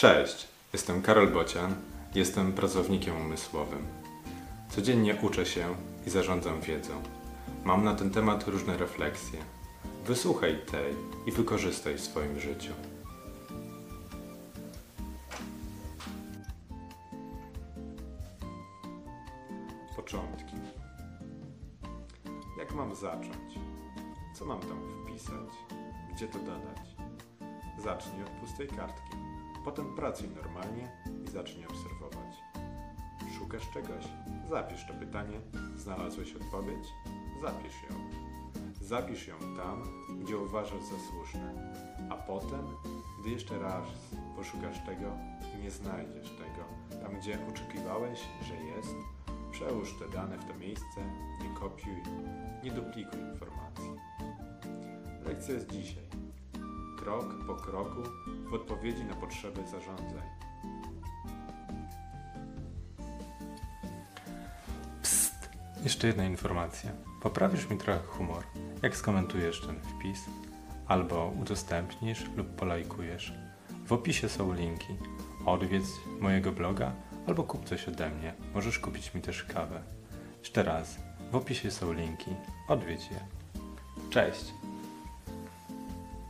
Cześć, jestem Karol Bocian, jestem pracownikiem umysłowym. Codziennie uczę się i zarządzam wiedzą. Mam na ten temat różne refleksje. Wysłuchaj tej i wykorzystaj w swoim życiu. Początki. Jak mam zacząć? Co mam tam wpisać? Gdzie to dodać? Zacznij od pustej kartki. Potem pracuj normalnie i zacznij obserwować. Szukasz czegoś? Zapisz to pytanie. Znalazłeś odpowiedź? Zapisz ją. Zapisz ją tam, gdzie uważasz za słuszne. A potem, gdy jeszcze raz poszukasz tego nie znajdziesz tego, tam gdzie oczekiwałeś, że jest, przełóż te dane w to miejsce, nie kopiuj, nie duplikuj informacji. Lekcja jest dzisiaj. Krok po kroku w odpowiedzi na potrzeby zarządzaj. Psst! Jeszcze jedna informacja. Poprawisz mi trochę humor, jak skomentujesz ten wpis, albo udostępnisz lub polajkujesz. W opisie są linki. Odwiedz mojego bloga albo kup coś ode mnie. Możesz kupić mi też kawę. Jeszcze raz, w opisie są linki. Odwiedź je. Cześć!